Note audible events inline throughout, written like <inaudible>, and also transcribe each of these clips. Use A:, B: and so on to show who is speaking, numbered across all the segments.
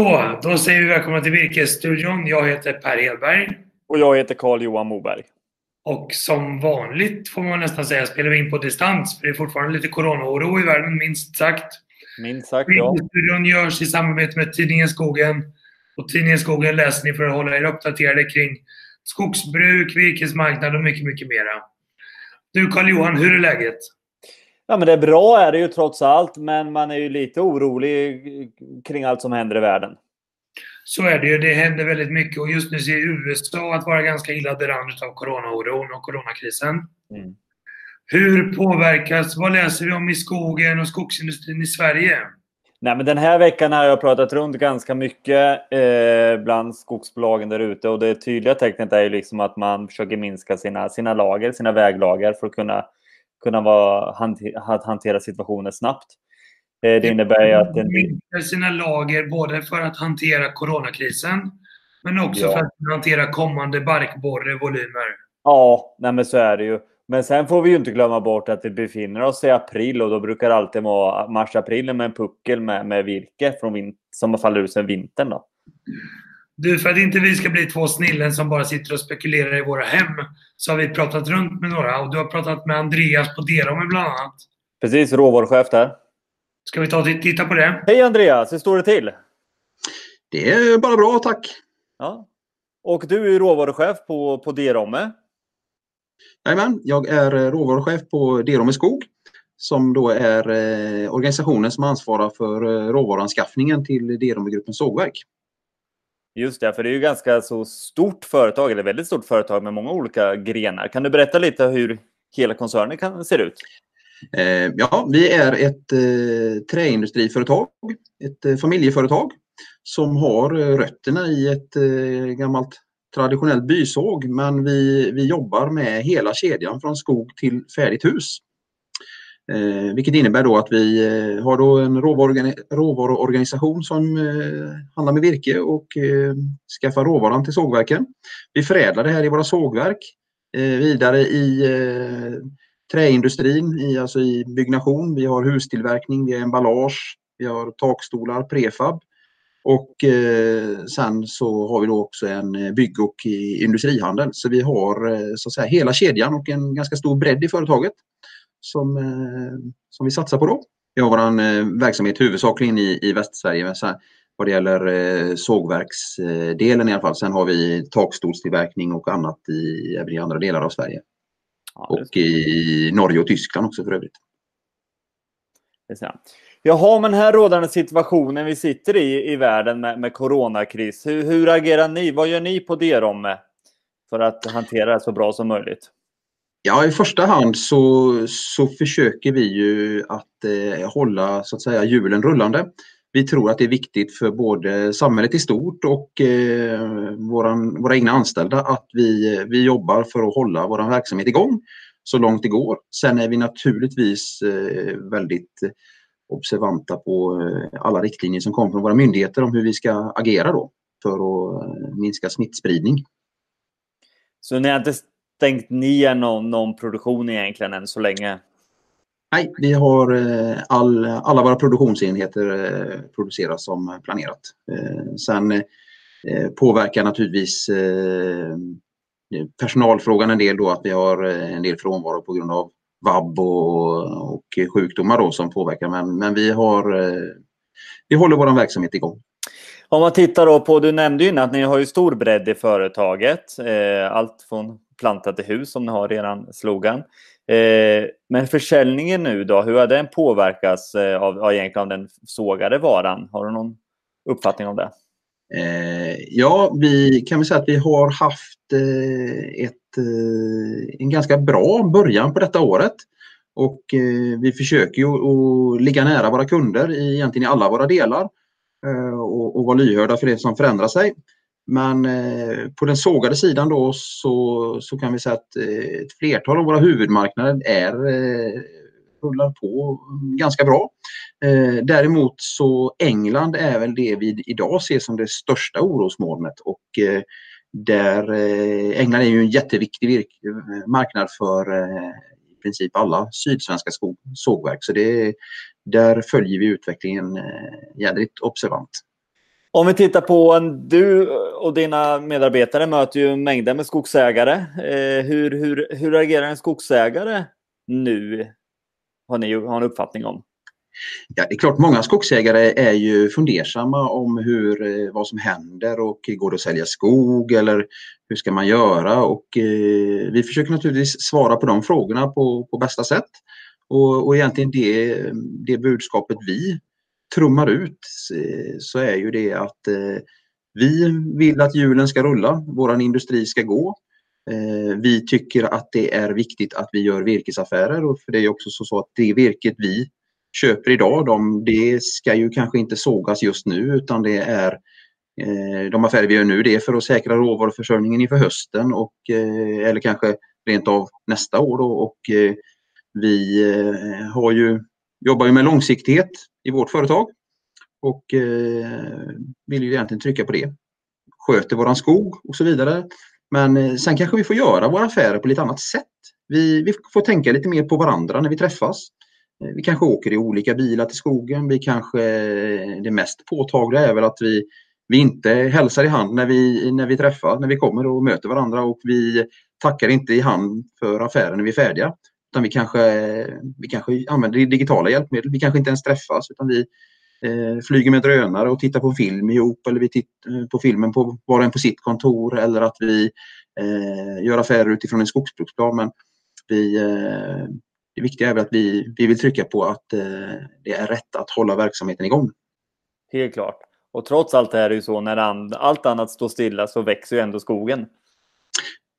A: Så, då säger vi välkomna till Virkesstudion. Jag heter Per Hedberg.
B: Och jag heter Carl-Johan Moberg.
A: Och som vanligt får man nästan säga spelar vi in på distans. För det är fortfarande lite coronaoro i världen, minst sagt.
B: Minst sagt, ja.
A: Virkesstudion görs i samarbete med tidningen Skogen. Och tidningen Skogen läser ni för att hålla er uppdaterade kring skogsbruk, virkesmarknad och mycket, mycket mera. Du Carl-Johan, hur är läget?
B: Ja, men det är bra är det ju trots allt, men man är ju lite orolig kring allt som händer i världen.
A: Så är det ju. Det händer väldigt mycket och just nu ser USA att vara ganska illa däran av coronaoron och coronakrisen. Mm. Hur påverkas, vad läser vi om i skogen och skogsindustrin i Sverige?
B: Nej, men den här veckan har jag pratat runt ganska mycket eh, bland skogsbolagen där ute och det tydliga tecknet är ju liksom att man försöker minska sina, sina lager, sina väglager för att kunna kunna vara, hantera situationen snabbt. Eh, det innebär ju att...
A: En... sina lager både för att hantera coronakrisen men också ja. för att hantera kommande barkborrevolymer.
B: Ja, nej men så är det ju. Men sen får vi ju inte glömma bort att vi befinner oss i april och då brukar det alltid vara mars-april med en puckel med, med virke från som faller ut sen vintern. Då.
A: Du, för att inte vi ska bli två snillen som bara sitter och spekulerar i våra hem så har vi pratat runt med några och du har pratat med Andreas på Derome bland annat.
B: Precis, råvaruchef där.
A: Ska vi ta och titta på det?
B: Hej Andreas, hur står det till?
C: Det är bara bra, tack.
B: Ja. Och du är råvaruchef på, på Derome?
C: Jajamän, jag är råvaruchef på Derome Skog som då är eh, organisationen som ansvarar för eh, råvaruanskaffningen till Deromegruppens sågverk.
B: Just det, för det är ju ganska så stort företag, eller väldigt stort företag med många olika grenar. Kan du berätta lite hur hela koncernen kan, ser ut?
C: Eh, ja, vi är ett eh, träindustriföretag, ett eh, familjeföretag som har eh, rötterna i ett eh, gammalt traditionellt bysåg, men vi, vi jobbar med hela kedjan från skog till färdigt hus. Eh, vilket innebär då att vi eh, har då en råvaruorganisation som eh, handlar med virke och eh, skaffar råvaran till sågverken. Vi förädlar det här i våra sågverk, eh, vidare i eh, träindustrin, i, alltså i byggnation. Vi har hustillverkning, vi har emballage, vi har takstolar, prefab. Och eh, sen så har vi då också en eh, bygg och eh, industrihandel. Så vi har eh, så att säga hela kedjan och en ganska stor bredd i företaget som, eh, som vi satsar på då. Vi har vår eh, verksamhet huvudsakligen i, i Västsverige vad det gäller eh, sågverksdelen i alla fall. Sen har vi takstolstillverkning och annat i, även i andra delar av Sverige. Ja, och i Norge och Tyskland också för övrigt.
B: Jaha, men här rådande situationen vi sitter i i världen med, med coronakris. Hur, hur agerar ni? Vad gör ni på Derom för att hantera det så bra som möjligt?
C: Ja, i första hand så, så försöker vi ju att eh, hålla så att säga hjulen rullande. Vi tror att det är viktigt för både samhället i stort och eh, våran, våra egna anställda att vi, vi jobbar för att hålla vår verksamhet igång så långt det går. Sen är vi naturligtvis eh, väldigt observanta på eh, alla riktlinjer som kommer från våra myndigheter om hur vi ska agera då för att eh, minska smittspridning.
B: Så ni har stängt ner någon, någon produktion egentligen än så länge?
C: Nej, vi har eh, all, alla våra produktionsenheter eh, produceras som planerat. Eh, sen påverkar naturligtvis personalfrågan en del då att vi har en del frånvaro på grund av vab och, och sjukdomar då som påverkar. Men, men vi, har, vi håller vår verksamhet igång.
B: Om man tittar då på, du nämnde ju att ni har ju stor bredd i företaget. allt från planta till hus som ni har redan slogan. Eh, men försäljningen nu då, hur har den påverkats eh, av, av, egentligen av den sågade varan? Har du någon uppfattning om det?
C: Eh, ja, vi kan väl säga att vi har haft eh, ett, eh, en ganska bra början på detta året. Och eh, vi försöker ju att ligga nära våra kunder i, egentligen i alla våra delar eh, och, och vara lyhörda för det som förändrar sig. Men eh, på den sågade sidan då så, så kan vi säga att eh, ett flertal av våra huvudmarknader är, eh, rullar på ganska bra. Eh, däremot så England är väl det vi idag ser som det största orosmolnet och eh, där eh, England är ju en jätteviktig eh, marknad för eh, i princip alla sydsvenska skog, sågverk så det, där följer vi utvecklingen eh, jädrigt observant.
B: Om vi tittar på, du och dina medarbetare möter ju mängder med skogsägare. Eh, hur, hur, hur reagerar en skogsägare nu? Har ni har en uppfattning om?
C: Ja, det är klart, många skogsägare är ju fundersamma om hur, eh, vad som händer och går det att sälja skog eller hur ska man göra? Och, eh, vi försöker naturligtvis svara på de frågorna på, på bästa sätt. Och, och egentligen det, det budskapet vi trummar ut eh, så är ju det att eh, vi vill att hjulen ska rulla, vår industri ska gå. Eh, vi tycker att det är viktigt att vi gör virkesaffärer och för det är också så att det virket vi köper idag, de, det ska ju kanske inte sågas just nu utan det är eh, de affärer vi gör nu det är för att säkra råvaruförsörjningen inför hösten och, eh, eller kanske rent av nästa år. Då, och vi har ju, jobbar ju med långsiktighet i vårt företag och eh, vill ju egentligen trycka på det. Sköter våran skog och så vidare. Men eh, sen kanske vi får göra våra affärer på lite annat sätt. Vi, vi får tänka lite mer på varandra när vi träffas. Eh, vi kanske åker i olika bilar till skogen. Vi kanske, eh, det mest påtagliga är väl att vi, vi inte hälsar i hand när vi, när vi träffar, när vi kommer och möter varandra och vi tackar inte i hand för affären när vi är färdiga. Utan vi kanske, vi kanske använder digitala hjälpmedel. Vi kanske inte ens träffas utan vi, flyger med drönare och tittar på film ihop eller vi tittar på filmen på var och en på sitt kontor eller att vi eh, gör affärer utifrån en skogsbruksplan. Men vi, eh, det viktiga är väl att vi, vi vill trycka på att eh, det är rätt att hålla verksamheten igång.
B: Helt klart. Och trots allt är det ju så när allt annat står stilla så växer ju ändå skogen.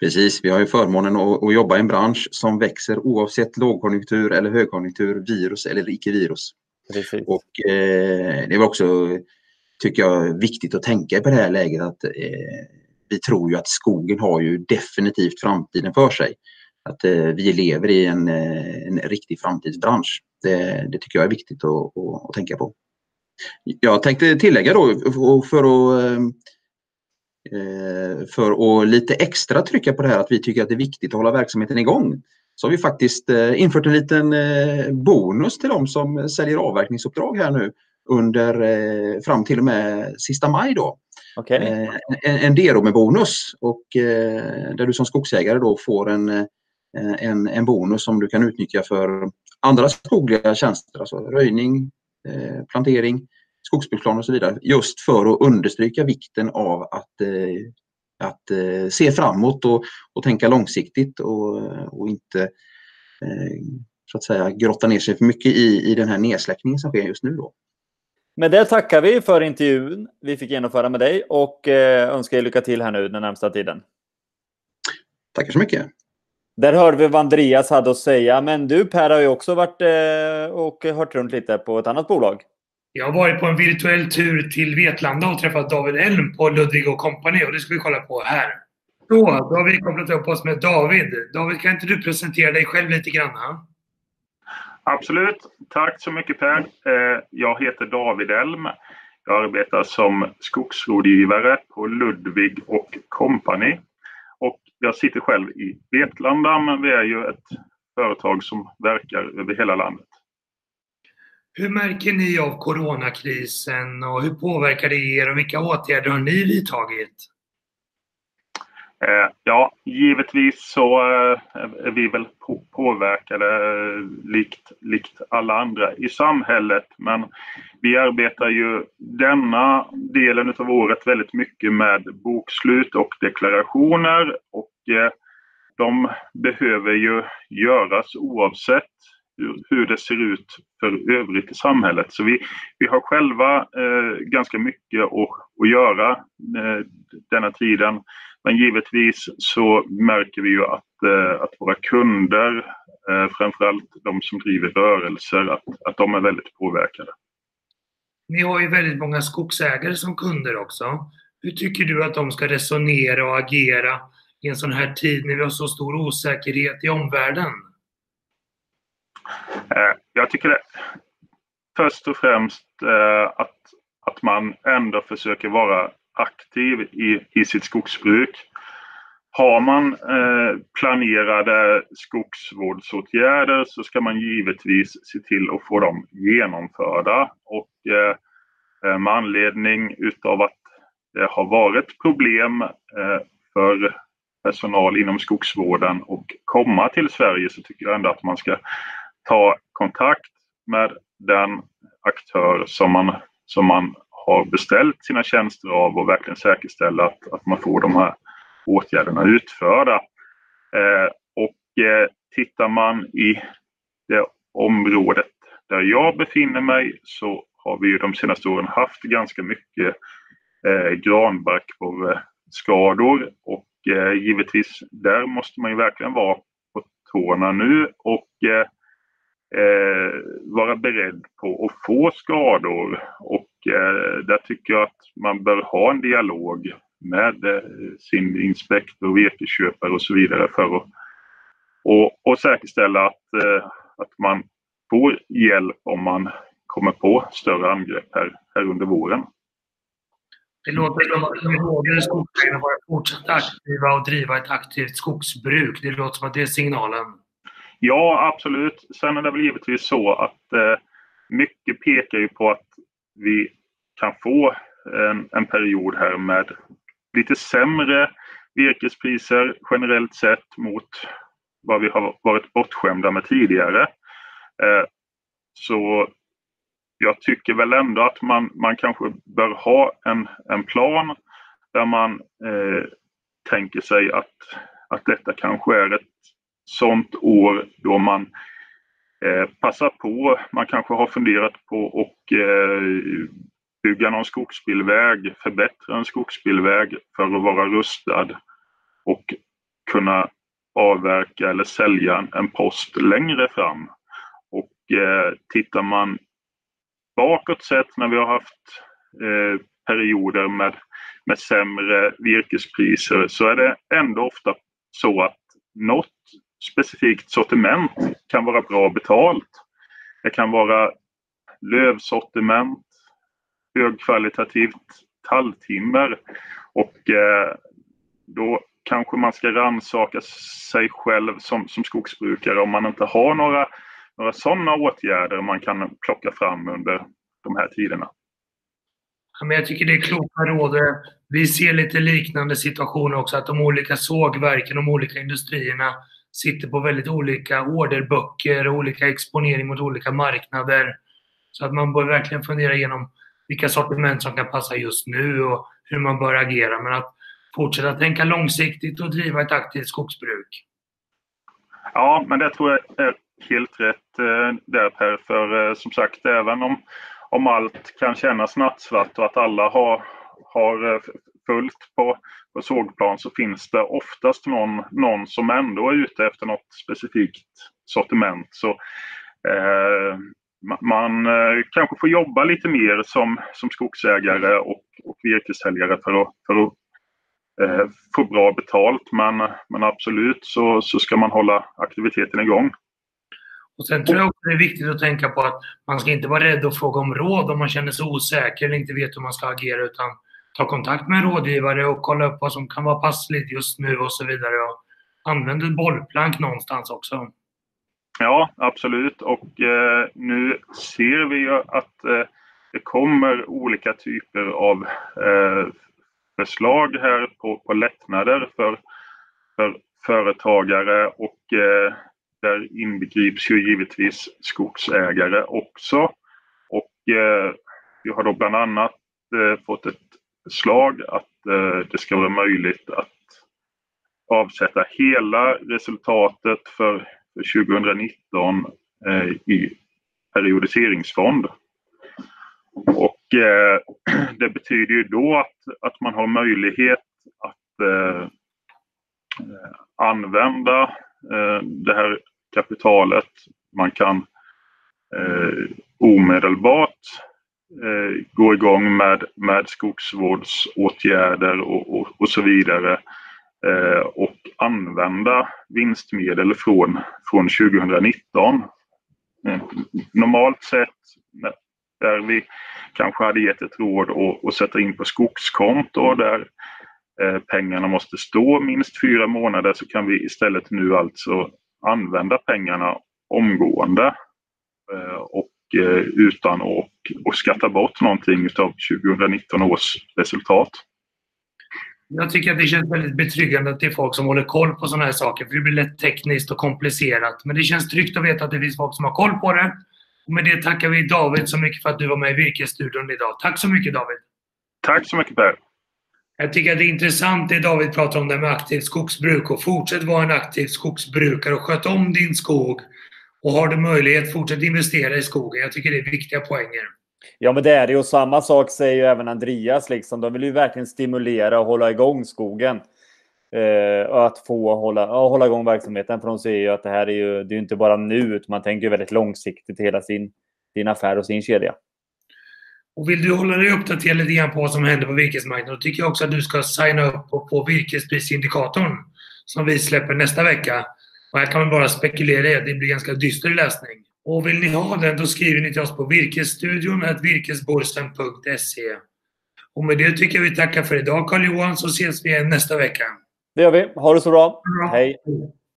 C: Precis, vi har ju förmånen att, jobba i en bransch som växer oavsett lågkonjunktur eller högkonjunktur, virus eller icke virus. Precis. Och eh, det är också, tycker jag, viktigt att tänka på det här läget att eh, vi tror ju att skogen har ju definitivt framtiden för sig. Att eh, vi lever i en, eh, en riktig framtidsbransch. Det, det tycker jag är viktigt att, att, att, tänka på. Jag tänkte tillägga då för att eh, eh, för att lite extra trycka på det här att vi tycker att det är viktigt att hålla verksamheten igång så har vi faktiskt eh, infört en liten eh, bonus till de som säljer avverkningsuppdrag här nu under eh, fram till och med sista maj då. Okay. En, en Dero med bonus och där du som skogsägare då får en, en, en bonus som du kan utnyttja för andra skogliga tjänster, alltså röjning, plantering, skogsbruksplan och så vidare. Just för att understryka vikten av att att eh, se framåt och, och tänka långsiktigt och, och inte eh, så att säga grotta ner sig för mycket i, i den här nedsläckningen som sker just nu. Då.
B: Med det tackar vi för intervjun vi fick genomföra med dig och eh, önskar er lycka till här nu den närmsta tiden.
C: Tackar så mycket.
B: Där hörde vi vad Andreas hade att säga. Men du Per har ju också varit eh, och hört runt lite på ett annat bolag.
A: Jag har varit på en virtuell tur till Vetlanda och träffat David Elm på Ludvig och Company och det ska vi kolla på här. Så, då har vi kopplat upp oss med David. David, kan inte du presentera dig själv lite grann?
D: Absolut. Tack så mycket Per. Eh, jag heter David Elm. Jag arbetar som skogsrådgivare på Ludvig och Company. Och jag sitter själv i Vetlanda, men vi är ju ett företag som verkar över hela landet.
A: Hur märker ni av coronakrisen och hur påverkar det er och vilka åtgärder har ni vidtagit?
D: Eh, ja, givetvis så eh, är vi väl påverkade eh, likt, likt alla andra i samhället. Men vi arbetar ju denna delen av året väldigt mycket med bokslut och deklarationer. Och de behöver ju göras oavsett hur det ser ut för övrigt i samhället. Så vi, vi har själva eh, ganska mycket att, att göra eh, denna tiden. Men givetvis så märker vi ju att, eh, att våra kunder, eh, framförallt de som driver rörelser, att, att de är väldigt påverkade.
A: Ni har ju väldigt många skogsägare som kunder också. Hur tycker du att de ska resonera och agera i en sån här tid när vi har så stor osäkerhet i omvärlden?
D: Eh, jag tycker det, först och främst eh, att, att man ändå försöker vara aktiv i, i sitt skogsbruk. Har man eh, planerade skogsvårdsåtgärder så ska man givetvis se till att få dem genomförda. Och, eh, med anledning utav att det har varit problem för personal inom skogsvården och komma till Sverige så tycker jag ändå att man ska ta kontakt med den aktör som man, som man har beställt sina tjänster av och verkligen säkerställa att, att man får de här åtgärderna utförda. Eh, och eh, tittar man i det området där jag befinner mig så har vi ju de senaste åren haft ganska mycket eh, granbarkborreskador och eh, givetvis där måste man ju verkligen vara på tårna nu och eh, eh, vara beredd på att få skador och eh, där tycker jag att man bör ha en dialog med eh, sin inspektor, virkesköpare och så vidare för att och, och säkerställa att, eh, att man får hjälp om man kommer på större angrepp här, här under våren.
A: Det låter som att de råder skogsägarna vara fortsatt aktiva och driva ett aktivt skogsbruk. Det låter som att det är signalen.
D: Ja, absolut. Sen är det väl givetvis så att eh, mycket pekar ju på att vi kan få en, en period här med lite sämre virkespriser generellt sett mot vad vi har varit bortskämda med tidigare. Eh, så jag tycker väl ändå att man, man kanske bör ha en, en plan där man eh, tänker sig att, att detta kanske är ett sånt år då man eh, passar på. Man kanske har funderat på att eh, bygga någon skogsbilväg, förbättra en skogsbilväg för att vara rustad och kunna avverka eller sälja en post längre fram. Och eh, tittar man bakåt sett när vi har haft eh, perioder med, med sämre virkespriser så är det ändå ofta så att något specifikt sortiment kan vara bra betalt. Det kan vara lövsortiment, högkvalitativt talltimmer och eh, då kanske man ska rannsaka sig själv som, som skogsbrukare om man inte har några, några sådana åtgärder man kan plocka fram under de här tiderna.
A: Ja, men jag tycker det är kloka råd. Vi ser lite liknande situationer också, att de olika sågverken, de olika industrierna sitter på väldigt olika orderböcker och olika exponering mot olika marknader. Så att man bör verkligen fundera igenom vilka sortiment som kan passa just nu och hur man bör agera. Men att fortsätta tänka långsiktigt och driva ett aktivt skogsbruk.
D: Ja, men det tror jag är helt rätt eh, där Per. För eh, som sagt, även om, om allt kan kännas nattsvart och att alla har, har eh, fullt på, på sågplan så finns det oftast någon, någon som ändå är ute efter något specifikt sortiment. Så eh, man eh, kanske får jobba lite mer som, som skogsägare och, och virkessäljare för att, för att eh, få bra betalt. Men, men absolut så, så ska man hålla aktiviteten igång.
A: Och Sen tror jag också det är viktigt att tänka på att man ska inte vara rädd att fråga om råd om man känner sig osäker eller inte vet hur man ska agera utan ta kontakt med en rådgivare och kolla upp vad som kan vara passligt just nu och så vidare. Och använd ett bollplank någonstans också.
D: Ja, absolut. Och eh, nu ser vi ju att eh, det kommer olika typer av eh, förslag här på, på lättnader för, för företagare och eh, där inbegrips ju givetvis skogsägare också. Och eh, vi har då bland annat eh, fått ett förslag att eh, det ska vara möjligt att avsätta hela resultatet för, för 2019 eh, i periodiseringsfond. Och eh, <clears throat> det betyder ju då att, att man har möjlighet att eh, eh använda eh, det här kapitalet. Man kan eh, omedelbart eh, gå igång med, med skogsvårdsåtgärder och, och, och så vidare eh, och använda vinstmedel från, från 2019. Eh, normalt sett där vi kanske hade gett ett råd att sätta in på skogskonto där eh, pengarna måste stå minst fyra månader så kan vi istället nu alltså använda pengarna omgående. Eh, och utan att och skatta bort någonting av 2019 års resultat.
A: Jag tycker att det känns väldigt betryggande att det är folk som håller koll på sådana här saker. För det blir lätt tekniskt och komplicerat. Men det känns tryggt att veta att det finns folk som har koll på det. Och med det tackar vi David så mycket för att du var med i Virkesstudion idag. Tack så mycket David!
D: Tack så mycket Per!
A: Jag tycker att det är intressant det David pratar om det med aktivt skogsbruk. Och fortsätt vara en aktiv skogsbrukare och sköt om din skog. Och har du möjlighet, fortsätt investera i skogen. Jag tycker det är viktiga poänger.
B: Ja, men det är det. Och samma sak säger ju även Andreas. Liksom. De vill ju verkligen stimulera och hålla igång skogen. Eh, och att få hålla, ja, hålla igång verksamheten. För de säger ju att det här är ju det är inte bara nu, utan man tänker väldigt långsiktigt hela sin, sin affär och sin kedja.
A: Och vill du hålla dig uppdaterad lite grann på vad som händer på virkesmarknaden, då tycker jag också att du ska signa upp på, på virkesprisindikatorn som vi släpper nästa vecka. Och här kan man bara spekulera i att det blir ganska dyster läsning. Och vill ni ha den, då skriver ni till oss på virkesstudion virkesborsen.se. Och med det tycker jag vi tackar för idag Karl-Johan, så ses vi igen nästa vecka.
B: Det gör vi. Ha det så bra. bra. Hej.